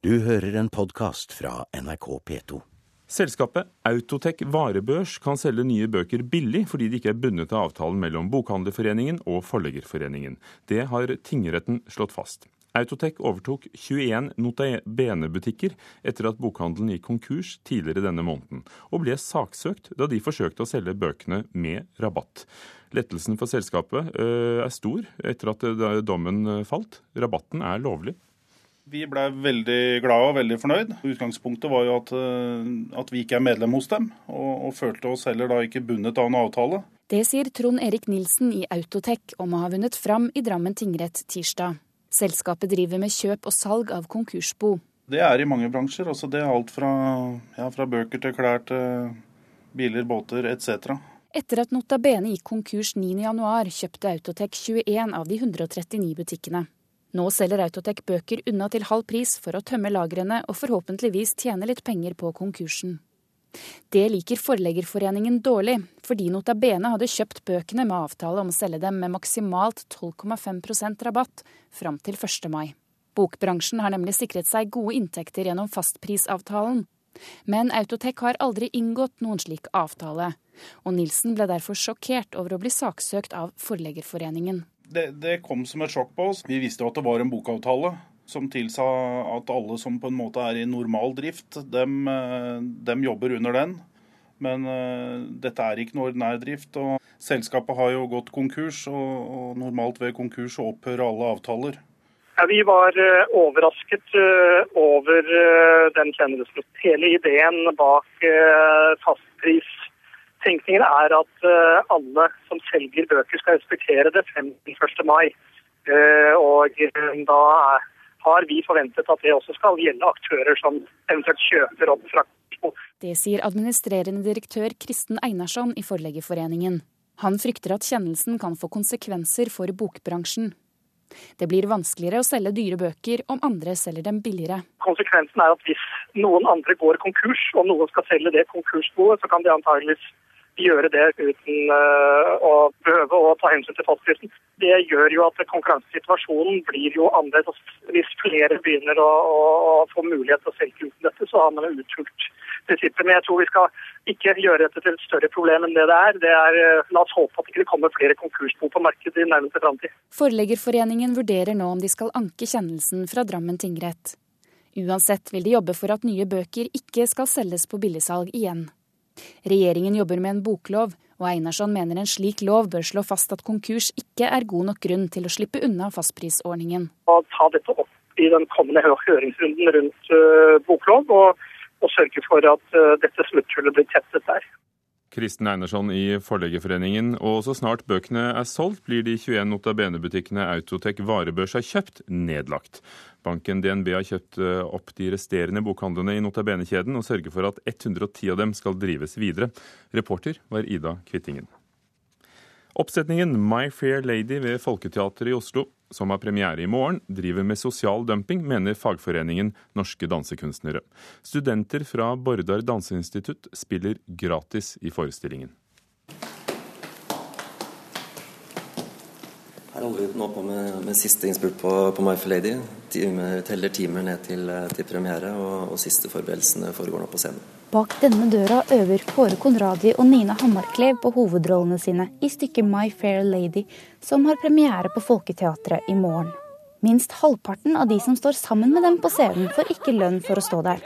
Du hører en podkast fra NRK P2. Selskapet Autotek Varebørs kan selge nye bøker billig fordi de ikke er bundet av avtalen mellom Bokhandlerforeningen og Forleggerforeningen. Det har tingretten slått fast. Autotek overtok 21 Nota Bene-butikker etter at bokhandelen gikk konkurs tidligere denne måneden, og ble saksøkt da de forsøkte å selge bøkene med rabatt. Lettelsen for selskapet øh, er stor etter at dommen falt. Rabatten er lovlig. Vi ble veldig glade og veldig fornøyd. Utgangspunktet var jo at, eh, at vi ikke er medlem hos dem, og, og, følte oss heller da ikke bundet av en avtale. Det sier Trond Erik Nilsen i Autotek om å ha vunnet fram i Drammen tingrett tirsdag. Selskapet driver med kjøp og salg av konkursbo. Det er i mange bransjer. Altså det er alt fra, ja, fra bøker til klær til biler, båter etc. Etter at Nota Bene gikk konkurs 9.1, kjøpte Autotek 21 av de 139 butikkene. Nå selger Autotek bøker unna til halv pris for å tømme lagrene og forhåpentligvis tjene litt penger på konkursen. Det liker Forleggerforeningen dårlig, fordi Nota Bene hadde kjøpt bøkene med avtale om å selge dem med maksimalt 12,5% rabatt fram til 1. mai. Bokbransjen har nemlig sikret seg gode inntekter gjennom fastprisavtalen. Men Autotek har aldri inngått noen slik avtale, og Nilsen ble derfor sjokkert over å bli saksøkt av Forleggerforeningen det, det, kom som et sjokk på oss. Vi visste jo at det var en bokavtale som tilsa at alle som på en måte er i normal drift, dem, eh, dem jobber under den. Men uh, dette er ikke noe ordinær drift. og Selskapet har jo gått konkurs, og, og normalt ved konkurs opphører alle avtaler. Ja, vi var uh, overrasket uh, over den kjennelsen. Hele ideen bak fastpris tenkningen er at eh, alle som selger bøker skal respektere det frem til 1. mai. Eh, og eh, da har vi forventet at det også skal gjelde aktører som eventuelt kjøper opp fra Det sier administrerende direktør Kristen Einarsson i Forleggerforeningen. Han frykter at kjennelsen kan få konsekvenser for bokbransjen. Det blir vanskeligere å selge dyre bøker om andre selger dem billigere. Konsekvensen er at hvis noen andre går konkurs, og noen skal selge det konkursboet, så kan de antageligvis gjøre det uten uh, å prøve å ta hensyn til fastprisen. Det gjør jo at konkurransesituasjonen blir jo annerledes. Hvis flere begynner å, å, å, få mulighet til å selge uten dette, så har man uthult prinsippet. Men jeg tror vi skal ikke gjøre dette til et større problem enn det det er. Det er uh, la oss håpe at det ikke kommer flere konkursbo på markedet i nærmeste framtid. Forleggerforeningen vurderer nå om de skal anke kjennelsen fra Drammen tingrett. Uansett vil de jobbe for at nye bøker ikke skal selges på billigsalg igjen. Regjeringen jobber med en boklov, og Einarsson mener en slik lov bør slå fast at konkurs ikke er god nok grunn til å slippe unna fastprisordningen. Å ta dette opp i den kommende høringsrunden rundt uh, boklov, og, og, sørge for at uh, dette smutthullet blir tettet der. Kristen Einarsson i Forleggerforeningen. Og så snart bøkene er solgt, blir de 21 Nota Bene-butikkene Autotek varebørs har kjøpt, nedlagt. Banken DNB har kjøpt eh, opp de resterende bokhandlene i Nota Bene-kjeden, og sørger for at 110 av dem skal drives videre. Reporter var Ida Kvittingen. Oppsetningen My Fair Lady ved Folketeatret i Oslo som har premiere i morgen, driver med sosial dumping, mener fagforeningen Norske dansekunstnere. Studenter fra Bordar danseinstitutt spiller gratis i forestillingen. Her holder nå på med, med siste innspurt på, på My Fair Lady. Time, teller timer ned til, til premiere, og, og siste forberedelsene foregår nå på scenen. Bak denne døra øver Kåre Konradi og Nina Hammarklev på hovedrollene sine i stykket My Fair Lady, som har premiere på Folketeatret i morgen. Minst halvparten av de som står sammen med dem på scenen, får ikke lønn for å stå der.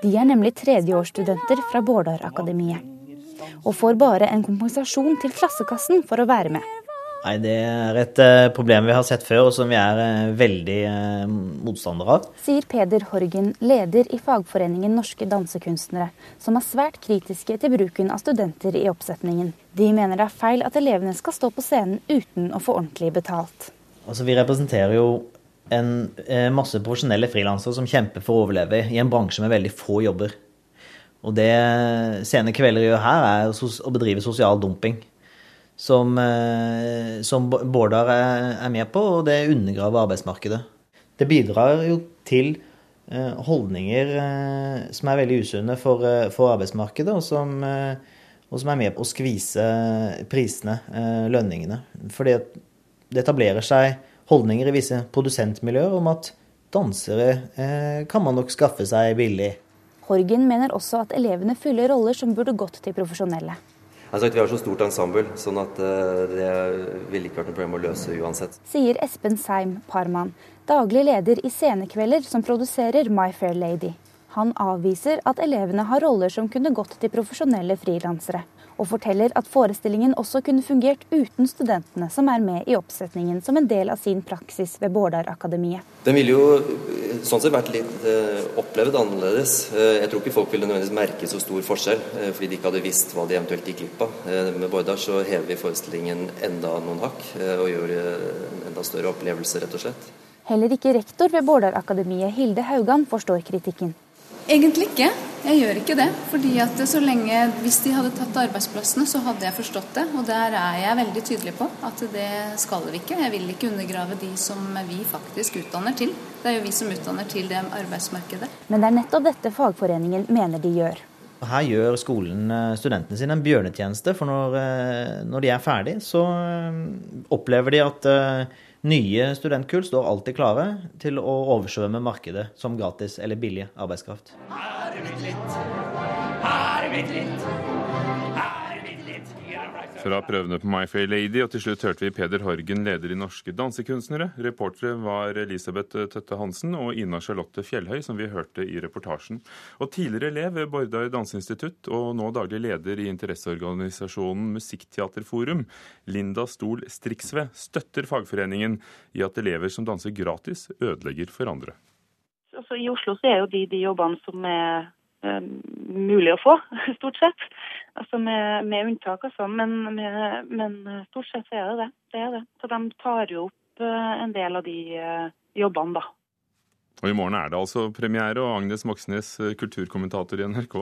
De er nemlig tredjeårsstudenter fra Bårdarakademiet, og får bare en kompensasjon til klassekassen for å være med. Nei, Det er et uh, problem vi har sett før, og som vi er uh, veldig uh, motstandere av. Sier Peder Horgen, leder i fagforeningen Norske Dansekunstnere, som er svært kritiske til bruken av studenter i oppsetningen. De mener det er feil at elevene skal stå på scenen uten å få ordentlig betalt. Altså, Vi representerer jo en masse profesjonelle frilansere som kjemper for å overleve i en bransje med veldig få jobber. Og det Sene Kvelder gjør her, er å bedrive sosial dumping som, eh, som Bårdar er med på, og det undergraver arbeidsmarkedet. Det bidrar jo til eh, holdninger eh, som er veldig usunne for, for arbeidsmarkedet, og som, og som, er med på å skvise prisene, lønningene. Fordi det etablerer seg holdninger i visse produsentmiljøer om at dansere kan man nok skaffe seg billig. Horgen mener også at elevene fyller roller som burde gått til profesjonelle. Sagt, vi har så stort ensemble, sånn at uh, det ville ikke vært noe problem å løse uansett. Sier Espen Seim Parman, daglig leder i Scenekvelder, som produserer My Fair Lady. Han avviser at elevene har roller som kunne gått til profesjonelle frilansere og forteller at forestillingen også kunne fungert uten studentene som er med i oppsetningen som en del av sin praksis ved Bårdarakademiet. Den ville jo sånn sett vært litt eh, opplevd annerledes. Uh, jeg tror ikke folk ville nødvendigvis merke så stor forskjell, eh, fordi de ikke hadde visst hva de eventuelt gikk glipp av. med Bårdar så hever vi forestillingen enda noen hakk, og gjør en enda større opplevelse, rett og slett. Heller ikke rektor ved Bårdarakademiet, Hilde Haugan, forstår kritikken. Egentlig ikke. Jeg gjør ikke det. fordi at så lenge, Hvis de hadde tatt arbeidsplassene, så hadde jeg forstått det. Og der er jeg veldig tydelig på at det skal vi ikke. Jeg vil ikke undergrave de som vi faktisk utdanner til. Det er jo vi som utdanner til det arbeidsmarkedet. Men det er nettopp dette fagforeningen mener de gjør. Her gjør skolen eh, studentene sine en bjørnetjeneste, for når, eh, når de er ferdig, så eh, opplever de at Nye studentkull står alltid klare til å oversvømme markedet som gratis eller billig arbeidskraft. Her Er mitt litt. Her Er mitt litt? Fra prøvene på My Fair Lady, og til slutt hørte vi Peder Horgen, leder i Norske dansekunstnere. Reportere var Elisabeth Tøtte Hansen og Ina Charlotte Fjellhøy, som vi hørte i reportasjen. Og tidligere elev ved Bordar danseinstitutt, og nå daglig leder i interesseorganisasjonen Musikkteaterforum, Linda Stol Striksve, støtter fagforeningen i at elever som danser gratis, ødelegger for andre. Altså, I Oslo så er jo de de jobbene som er mulig å få, stort sett. Altså med, med unntak, altså. Men, med, men, stort sett så er det det. det er det. Så de tar jo opp eh, en del av de eh, jobbene, da. Og I morgen er det altså premiere, og Agnes Moxnes, kulturkommentator i NRK.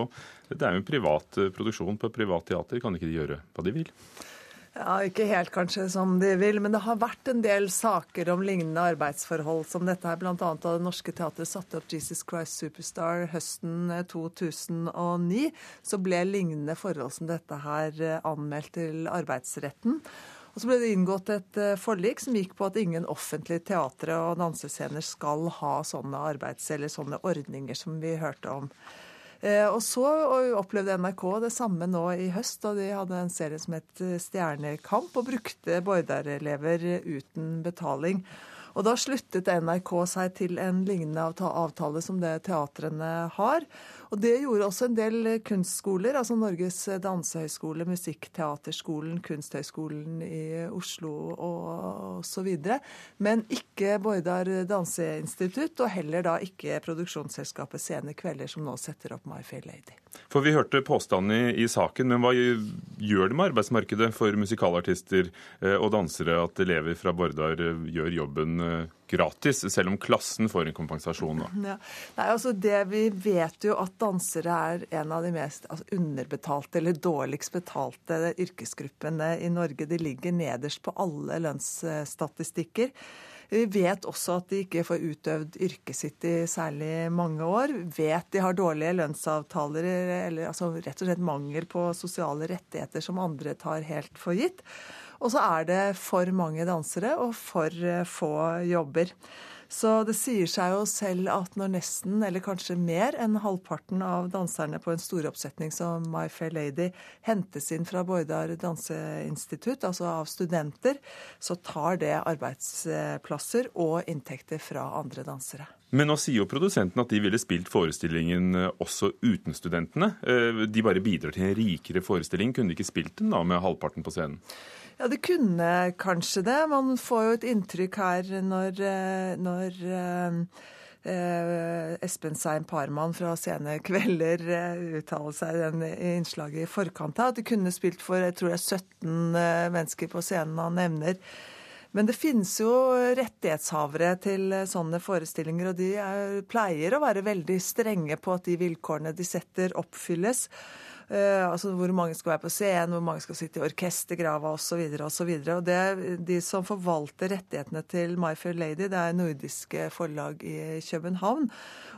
Dette er jo en privat produksjon på privat teater. Kan ikke de gjøre hva de vil? Ja, Ikke helt kanskje som de vil, men det har vært en del saker om lignende arbeidsforhold som dette her, bl.a. da Det Norske Teatret satte opp Jesus Christ Superstar høsten 2009. Eh, så ble lignende forhold som dette her eh, anmeldt til arbeidsretten. Og så ble det inngått et eh, forlik som gikk på at ingen offentlige teatre og dansescener skal ha sånne arbeids- eller sånne ordninger som vi hørte om. Eh, og så opplevde NRK det samme nå i høst, da de hadde en serie som het eh, Stjernekamp, og brukte Bårdar-elever uten betaling. Og da sluttet NRK seg til en lignende avtale som det teatrene har. Og det gjorde også en del kunstskoler, altså Norges dansehøgskole, Musikkteaterskolen, Kunsthøgskolen i Oslo og osv. Men ikke Bordar danseinstitutt, og heller da ikke produksjonsselskapet Sene Kvelder, som nå setter opp My Fair Lady. For Vi hørte påstanden i, i saken, men hva gjør det med arbeidsmarkedet for musikalartister eh, og dansere at elever fra Bårdar eh, gjør jobben gratis, selv om klassen får en kompensasjon? Ja. Nei, altså det Vi vet jo at dansere er en av de mest altså underbetalte eller dårligst betalte yrkesgruppene i Norge. De ligger nederst på alle lønnsstatistikker. Vi vet også at de ikke får utøvd yrket sitt i særlig mange år. Vet de har dårlige lønnsavtaler, eller altså rett og slett mangel på sosiale rettigheter som andre tar helt for gitt. Og så er det for mange dansere og for eh, få jobber. Så det sier seg jo selv at når nesten, eller kanskje mer enn halvparten av danserne på en storoppsetning som My Fair Lady hentes inn fra Bordar danseinstitutt, altså av studenter, så tar det arbeidsplasser og inntekter fra andre dansere. Men nå sier jo produsenten at de ville spilt forestillingen eh, også uten studentene. Eh, de bare bidrar til en rikere forestilling. Kunne de ikke spilt den da med halvparten på scenen? Ja, det kunne kanskje det. Man får jo et inntrykk her når, eh, når eh, Espen Sein Parman fra Sene Kvelder eh, uttaler seg i den innslaget i forkant av at det kunne spilt for jeg tror det er 17 eh, mennesker på scenen han nevner. Men det finnes jo rettighetshavere til sånne forestillinger, og de er, pleier å være veldig strenge på at de vilkårene de setter, oppfylles. Uh, altså hvor mange skal være på scenen, hvor mange skal sitte i orkestergrava osv. osv. De som forvalter rettighetene til My Fair Lady, det er nordiske forlag i København.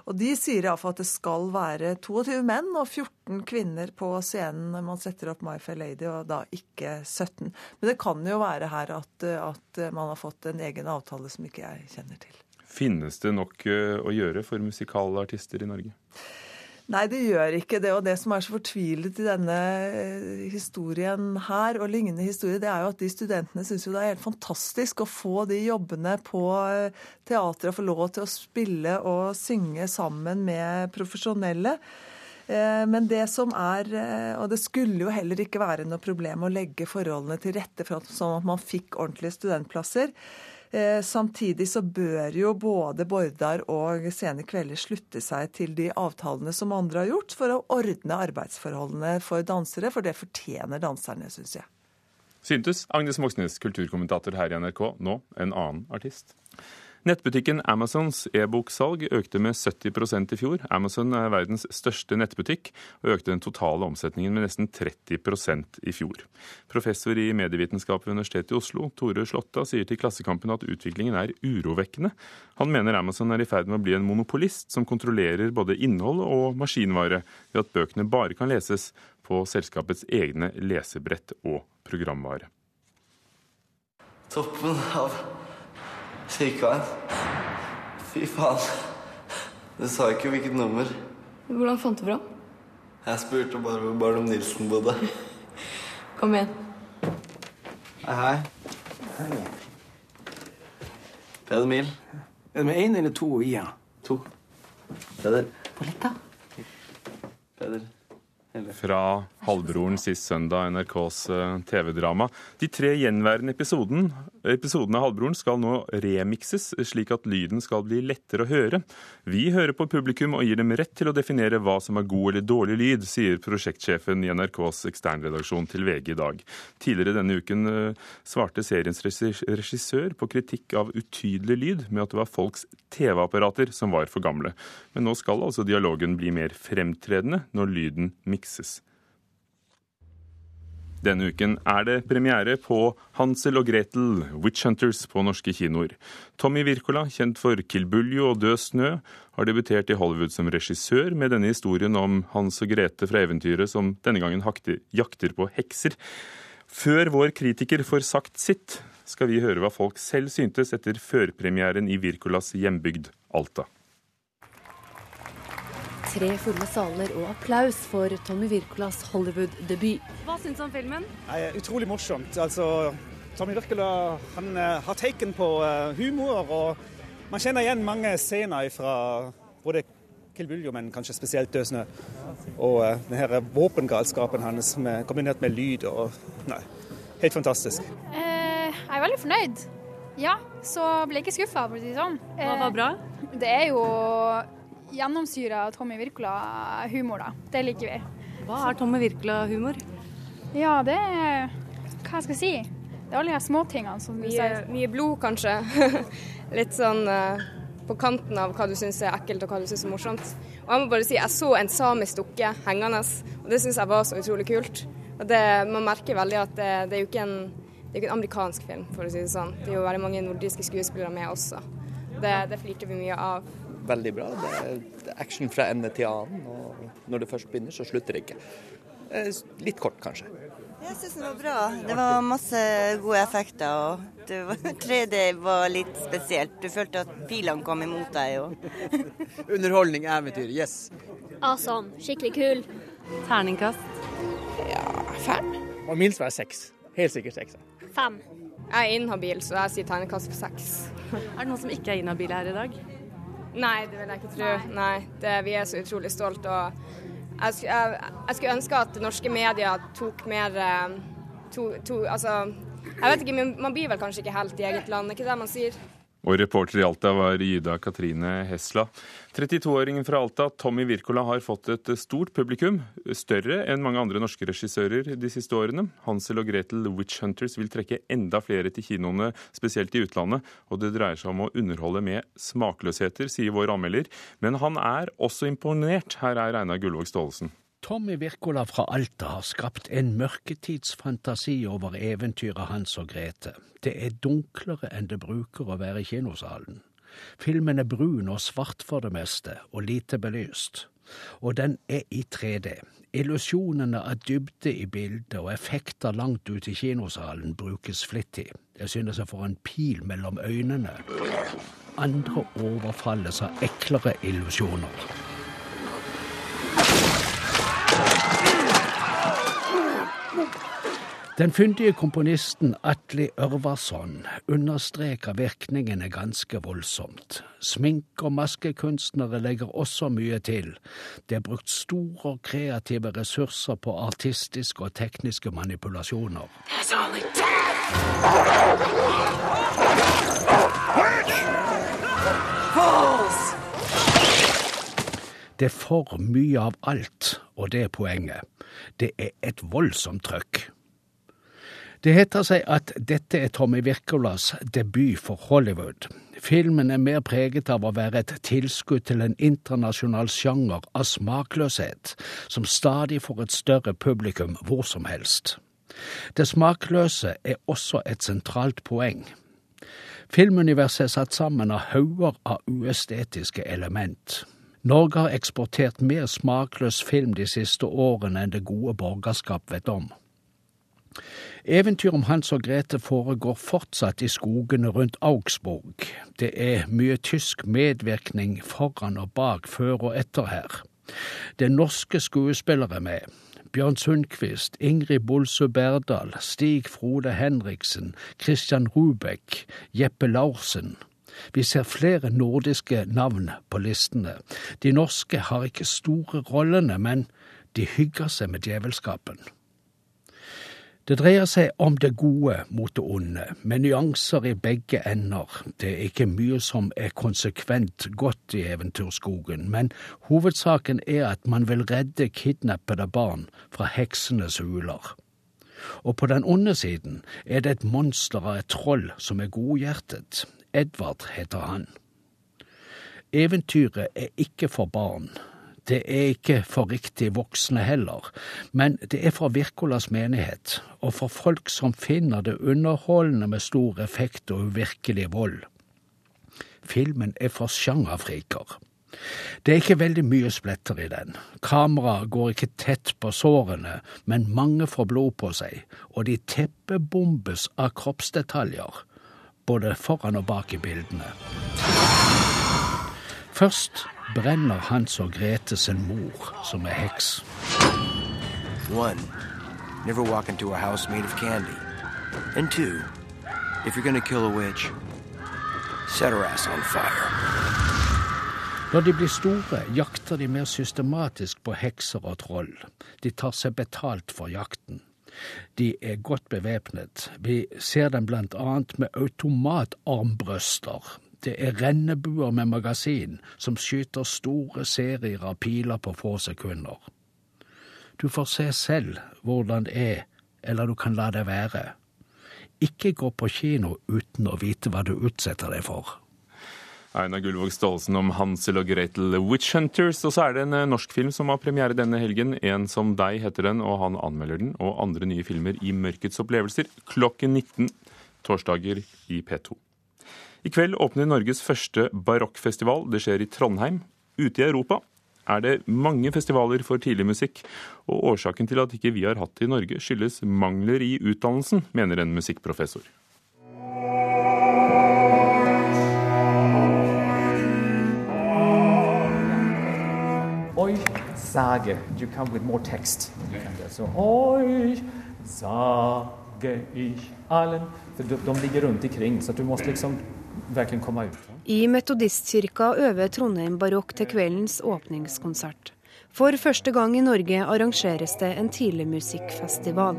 Og de sier iallfall at det skal være 22 menn og 14 kvinner på scenen når man setter opp My Fair Lady, og da ikke 17. Men det kan jo være her at, at man har fått en egen avtale som ikke jeg kjenner til. Finnes det nok å gjøre for musikalartister i Norge? Nei, det gjør ikke det. Og det som er så fortvilet i denne eh, historien her, og lignende historie, det er jo at de studentene syns jo det er helt fantastisk å få de jobbene på eh, teatret og få lov til å spille og synge sammen med profesjonelle. Eh, men det som er Og det skulle jo heller ikke være noe problem å legge forholdene til rette for at, sånn at man fikk ordentlige studentplasser. Eh, samtidig så bør jo både Bordar og Sene Kvelder slutte seg til de avtalene som andre har gjort, for å ordne arbeidsforholdene for dansere, for det fortjener danserne, syns jeg. Syntes Agnes Moxnes, kulturkommentator her i NRK, nå en annen artist. Nettbutikken Amazons e-boksalg økte med 70% i fjor. Amazon er verdens største nettbutikk, og økte den totale omsetningen med nesten 30% i fjor. Professor i medievitenskap ved Universitetet i Oslo, Tore Slåtta, sier til Klassekampen at utviklingen er urovekkende. Han mener Amazon er i ferd med å bli en monopolist som kontrollerer både innhold og maskinvare, ved at bøkene bare kan leses på selskapets egne lesebrett og programvare. Toppen av Sykeveien. Fy faen. Du sa ikke hvilket nummer. Hvordan fant du fram? Jeg spurte bare hvor Barnum Nilsen bodde. Kom igjen. Hei, hei. hei. Peder Mil. Er det med én eller to i-er? To. Peder. Poletta. Peder. Fra Halvbroren sist søndag, NRKs eh, TV-drama. De tre gjenværende episoden, episodene av Halvbroren skal nå remikses, slik at lyden skal bli lettere å høre. Vi hører på publikum og gir dem rett til å definere hva som er god eller dårlig lyd, sier prosjektsjefen i NRKs eksternredaksjon til VG i dag. Tidligere denne uken eh, svarte seriens regissør på kritikk av utydelig lyd med at det var folks TV-apparater som var for gamle. Men nå skal altså dialogen bli mer fremtredende når lyden mikses. Denne uken er det premiere på Hansel og Gretel, Witch Hunters, på norske kinoer. Tommy Wirkola, kjent for Kill Buljo og Død snø, har debutert i Hollywood som regissør med denne historien om Hans og Grete fra eventyret som denne gangen jakter på hekser. Før vår kritiker får sagt sitt, skal vi høre hva folk selv syntes etter førpremieren i Wirkolas hjembygd Alta. Tre fulle saler og applaus for Tommy Wirkolas Hollywood-debut. Hva syns du om filmen? Nei, utrolig morsomt. Altså, Tommy Wirkola han uh, har taken på uh, humor, og man kjenner igjen mange scener fra både Kill Buljo, men kanskje spesielt Død snø. Og uh, denne våpengalskapen hans med, kombinert med lyd og Nei, helt fantastisk. jeg er veldig fornøyd. Ja, så ble jeg ikke skuffa, for å si det sånn. Hva var bra? Det er jo gjennomsyra Tommy Wirkola-humor, da. Det liker vi. Hva er Tommy Wirkola-humor? Ja, det er Hva skal jeg si? Det er alle de småtingene som mye, mye blod, kanskje. Litt sånn uh, på kanten av hva du syns er ekkelt og hva du syns er morsomt. Og jeg må bare si, jeg så en samisk dukke hengende, og det syns jeg var så utrolig kult. Og det, Man merker veldig at det, det er jo ikke en, det er ikke en amerikansk film, for å si det sånn. Det er jo veldig mange nordiske skuespillere med også. Det, det flirte vi mye av veldig bra. Det er action fra ende til annen. Og når det først begynner, så slutter det ikke. Litt kort, kanskje. Jeg syns den var bra. Det var masse gode effekter. og det var, 3D var litt spesielt. Du følte at pilene kom imot deg. Og Underholdning, eventyr, yes. Awesome. Skikkelig kul. Terningkast? Ja, fem. Og minst være seks. Helt sikkert seks. Fem. Jeg er inhabil, så jeg sier terningkast på seks. Er det noen som ikke er inhabile her i dag? Nei, det vil jeg ikke tro. Nei, det, vi er så utrolig stolte. Og jeg, jeg, jeg, skulle ønske at norske medier tok mer eh, to, to, Altså, jeg vet ikke, men man blir vel kanskje ikke helt i eget land, er ikke det man sier? Og reporter i Alta var Gyda Katrine Hesla. 32-åringen fra Alta, Tommy Wirkola, har fått et stort publikum. Større enn mange andre norske regissører de siste årene. Hansel og Gretel Witch Hunters vil trekke enda flere til kinoene, spesielt i utlandet. Og det dreier seg om å underholde med smakløsheter, sier vår anmelder. Men han er også imponert. Her er Einar Gullvåg Staalesen. Tommy Wirkola fra Alta har skapt en mørketidsfantasi over eventyret Hans og Grete. Det er dunklere enn det bruker å være i kinosalen. Filmen er brun og svart for det meste, og lite belyst. Og den er i 3D. Illusjonene av dybde i bildet og effekter langt ut i kinosalen brukes flittig. Jeg synes jeg får en pil mellom øynene. andre overfalles av eklere illusjoner. Den fyndige komponisten Atli Ørvarsson understreker virkningene ganske voldsomt. Smink- og maskekunstnere legger også mye til. Det er brukt store og kreative ressurser på artistiske og tekniske manipulasjoner. Det er for mye av alt, og det er poenget. Det er et voldsomt trøkk. Det heter seg at dette er Tommy Wirkolas debut for Hollywood. Filmen er mer preget av å være et tilskudd til en internasjonal sjanger av smakløshet, som stadig får et større publikum hvor som helst. Det smakløse er også et sentralt poeng. Filmuniverset er satt sammen av hauger av uestetiske element. Norge har eksportert mer smakløs film de siste årene enn det gode borgerskap vet om. Eventyr om Hans og Grete foregår fortsatt i skogene rundt Augsburg. Det er mye tysk medvirkning foran og bak, før og etter her. Det er norske skuespillere med. Bjørn Sundquist, Ingrid Bolsø Berdal, Stig Frode Henriksen, Christian Rubek, Jeppe Larsen. Vi ser flere nordiske navn på listene. De norske har ikke store rollene, men de hygger seg med djevelskapen. Det dreier seg om det gode mot det onde, med nyanser i begge ender. Det er ikke mye som er konsekvent godt i Eventyrskogen, men hovedsaken er at man vil redde kidnappede barn fra heksenes huler. Og på den onde siden er det et monster av et troll som er godhjertet. Edvard heter han. Eventyret er ikke for barn. Det er ikke for riktig voksne heller, men det er for Virkolas menighet, og for folk som finner det underholdende med stor effekt og uvirkelig vold. Filmen er for sjangerfriker. Det er ikke veldig mye spletter i den. Kameraet går ikke tett på sårene, men mange får blod på seg, og de teppebombes av kroppsdetaljer, både foran og bak i bildene. Først brenner Hans og Grete sin mor, som er heks. One, never walk into a house made of candy. And two, if you're gonna kill a witch, set her ass on fire. Når de blir store, jakter de mer systematisk på hekser og troll. De tar seg betalt for jakten. De er godt bevæpnet. Vi ser dem blant annet med automatarmbrøster. Det er rennebuer med magasin som skyter store serier av piler på få sekunder. Du får se selv hvordan det er, eller du kan la det være. Ikke gå på kino uten å vite hva du utsetter deg for. Einar Gullvåg Staalesen om Hansel og Gretel Witch Hunters. Og så er det en norsk film som har premiere denne helgen. En som deg heter den, og han anmelder den. Og andre nye filmer i Mørkets opplevelser klokken 19 torsdager i P2. I kveld åpner Norges første barokkfestival. Det skjer i Trondheim. Ute i Europa er det mange festivaler for tidlig musikk, og årsaken til at ikke vi har hatt det i Norge, skyldes mangler i utdannelsen, mener en musikkprofessor. Sage. You come with more text. So, oi, sage ich allen. For de, de ligger rundt omkring, så du må liksom virkelig komme ut. I Metodistkirka øver Trondheim barokk til kveldens åpningskonsert. For første gang i Norge arrangeres det en tidligmusikkfestival.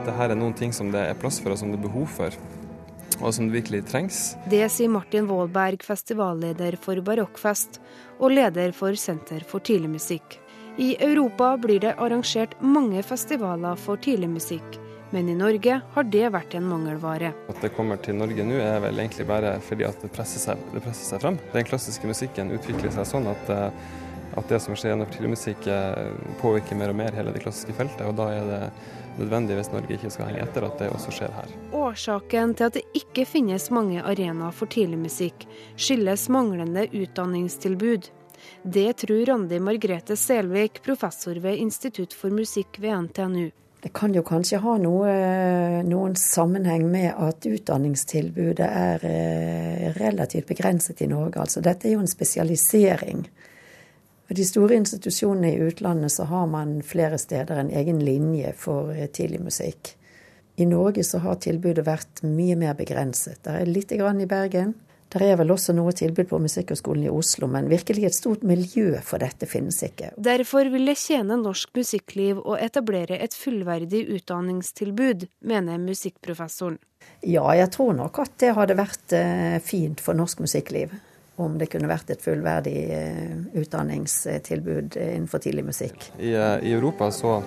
Dette er noen ting som det er plass for, og som det er behov for, og som det virkelig trengs. Det sier Martin Waalberg, festivalleder for Barokkfest og leder for Senter for tidligmusikk. I Europa blir det arrangert mange festivaler for tidligmusikk, men i Norge har det vært en mangelvare. At det kommer til Norge nå er vel egentlig bare fordi at det presser seg, det presser seg frem. Den klassiske musikken utvikler seg sånn at, at det som skjer gjennom tidligmusikk påvirker mer og mer hele det klassiske feltet, og da er det nødvendig hvis Norge ikke skal henge etter, at det også skjer her. Årsaken til at det ikke finnes mange arenaer for tidligmusikk, skyldes manglende utdanningstilbud. Det tror Randi Margrethe Selvik, professor ved Institutt for musikk ved NTNU. Det kan jo kanskje ha noe, noen sammenheng med at utdanningstilbudet er eh, relativt begrenset i Norge. Altså, dette er jo en spesialisering. For de store institusjonene i utlandet så har man flere steder en egen linje for eh, tidlig musikk. I Norge så har tilbudet vært mye mer begrenset. Det er lite grann i Bergen, det er vel også noe tilbud på Musikkhøgskolen i Oslo, men virkelig et stort miljø for dette finnes ikke. Derfor vil det tjene norsk musikkliv å etablere et fullverdig utdanningstilbud, mener musikkprofessoren. Ja, jeg tror nok at det hadde vært eh, fint for norsk musikkliv. Om det kunne vært et fullverdig eh, utdanningstilbud innenfor tidlig musikk. I, eh, i Europa så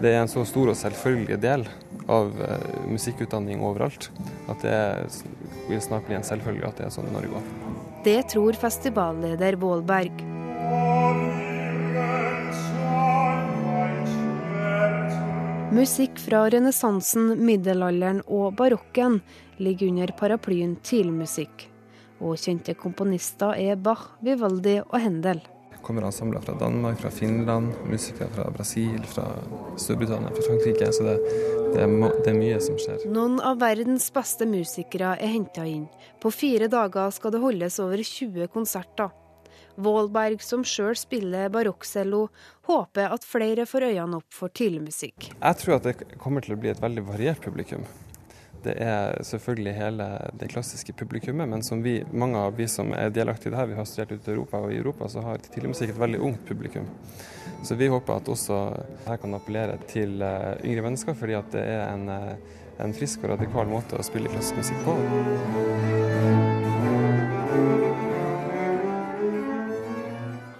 det er en så stor og selvfølgelig del av uh, musikkutdanning overalt at det vil snart bli en selvfølge at det er sånn i Norge òg. Det tror festivalleder Vålberg. Musikk fra renessansen, middelalderen og barokken ligger under paraplyen tidligmusikk. Og kjente komponister er Bach, Vivaldi og Händel kommer ensembler fra Danmark, fra Finland, musikere fra Brasil, fra Storbritannia, fra Frankrike. Så det, det, er, det, er, mye som skjer. Noen av verdens beste musikere er henta inn. På fire dager skal det holdes over 20 konserter. Vålberg, som sjøl spiller barokkcello, håper at flere får øynene opp for tidligmusikk. Jeg tror at det kommer til å bli et veldig variert publikum. Det er selvfølgelig hele det klassiske publikummet, men som vi, mange av vi som er delaktige i det her, vi har studert ute i Europa, og i Europa så har tidligmusikk et veldig ungt publikum. Så vi håper at også her kan appellere til eh, yngre mennesker, fordi at det er en, eh, en frisk og radikal måte å spille klassisk musikk på.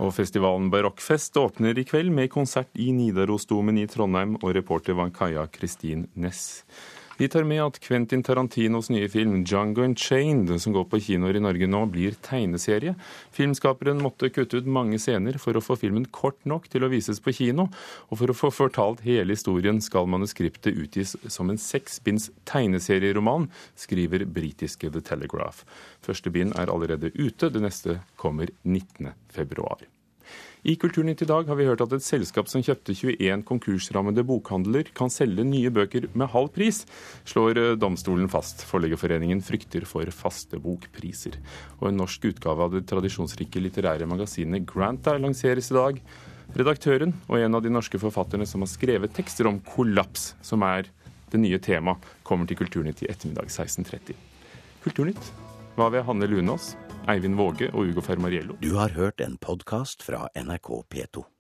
Og festivalen Barokkfest åpner i kveld med konsert i Nidarosdomen i Trondheim, og reporter var Kaja Kristin Næss. Vi tar med at Quentin Tarantinos nye film 'Jungo Unchained', som går på kinoer i Norge nå, blir tegneserie. Filmskaperen måtte kutte ut mange scener for å få filmen kort nok til å vises på kino. Og for å få fortalt hele historien skal manuskriptet utgis som en seksbinds tegneserieroman, skriver britiske The Telegraph. Første bind er allerede ute, det neste kommer 19. I Kulturnytt i dag har vi hørt at et selskap som kjøpte 21 konkursrammede bokhandler, kan selge nye bøker med halv pris, slår eh, domstolen fast. Forleggerforeningen frykter for faste bokpriser. Og en norsk utgave av det tradisjonsrike litterære magasinet Granta lanseres i dag. Redaktøren og en av de norske forfatterne som har skrevet tekster om kollaps, som er det nye temaet, kommer til Kulturnytt i ettermiddag 16.30. Kulturnytt var ved Hanne Lunås. Eivind Våge og Ugo Fermariello. Du har hørt en podkast fra NRK P2.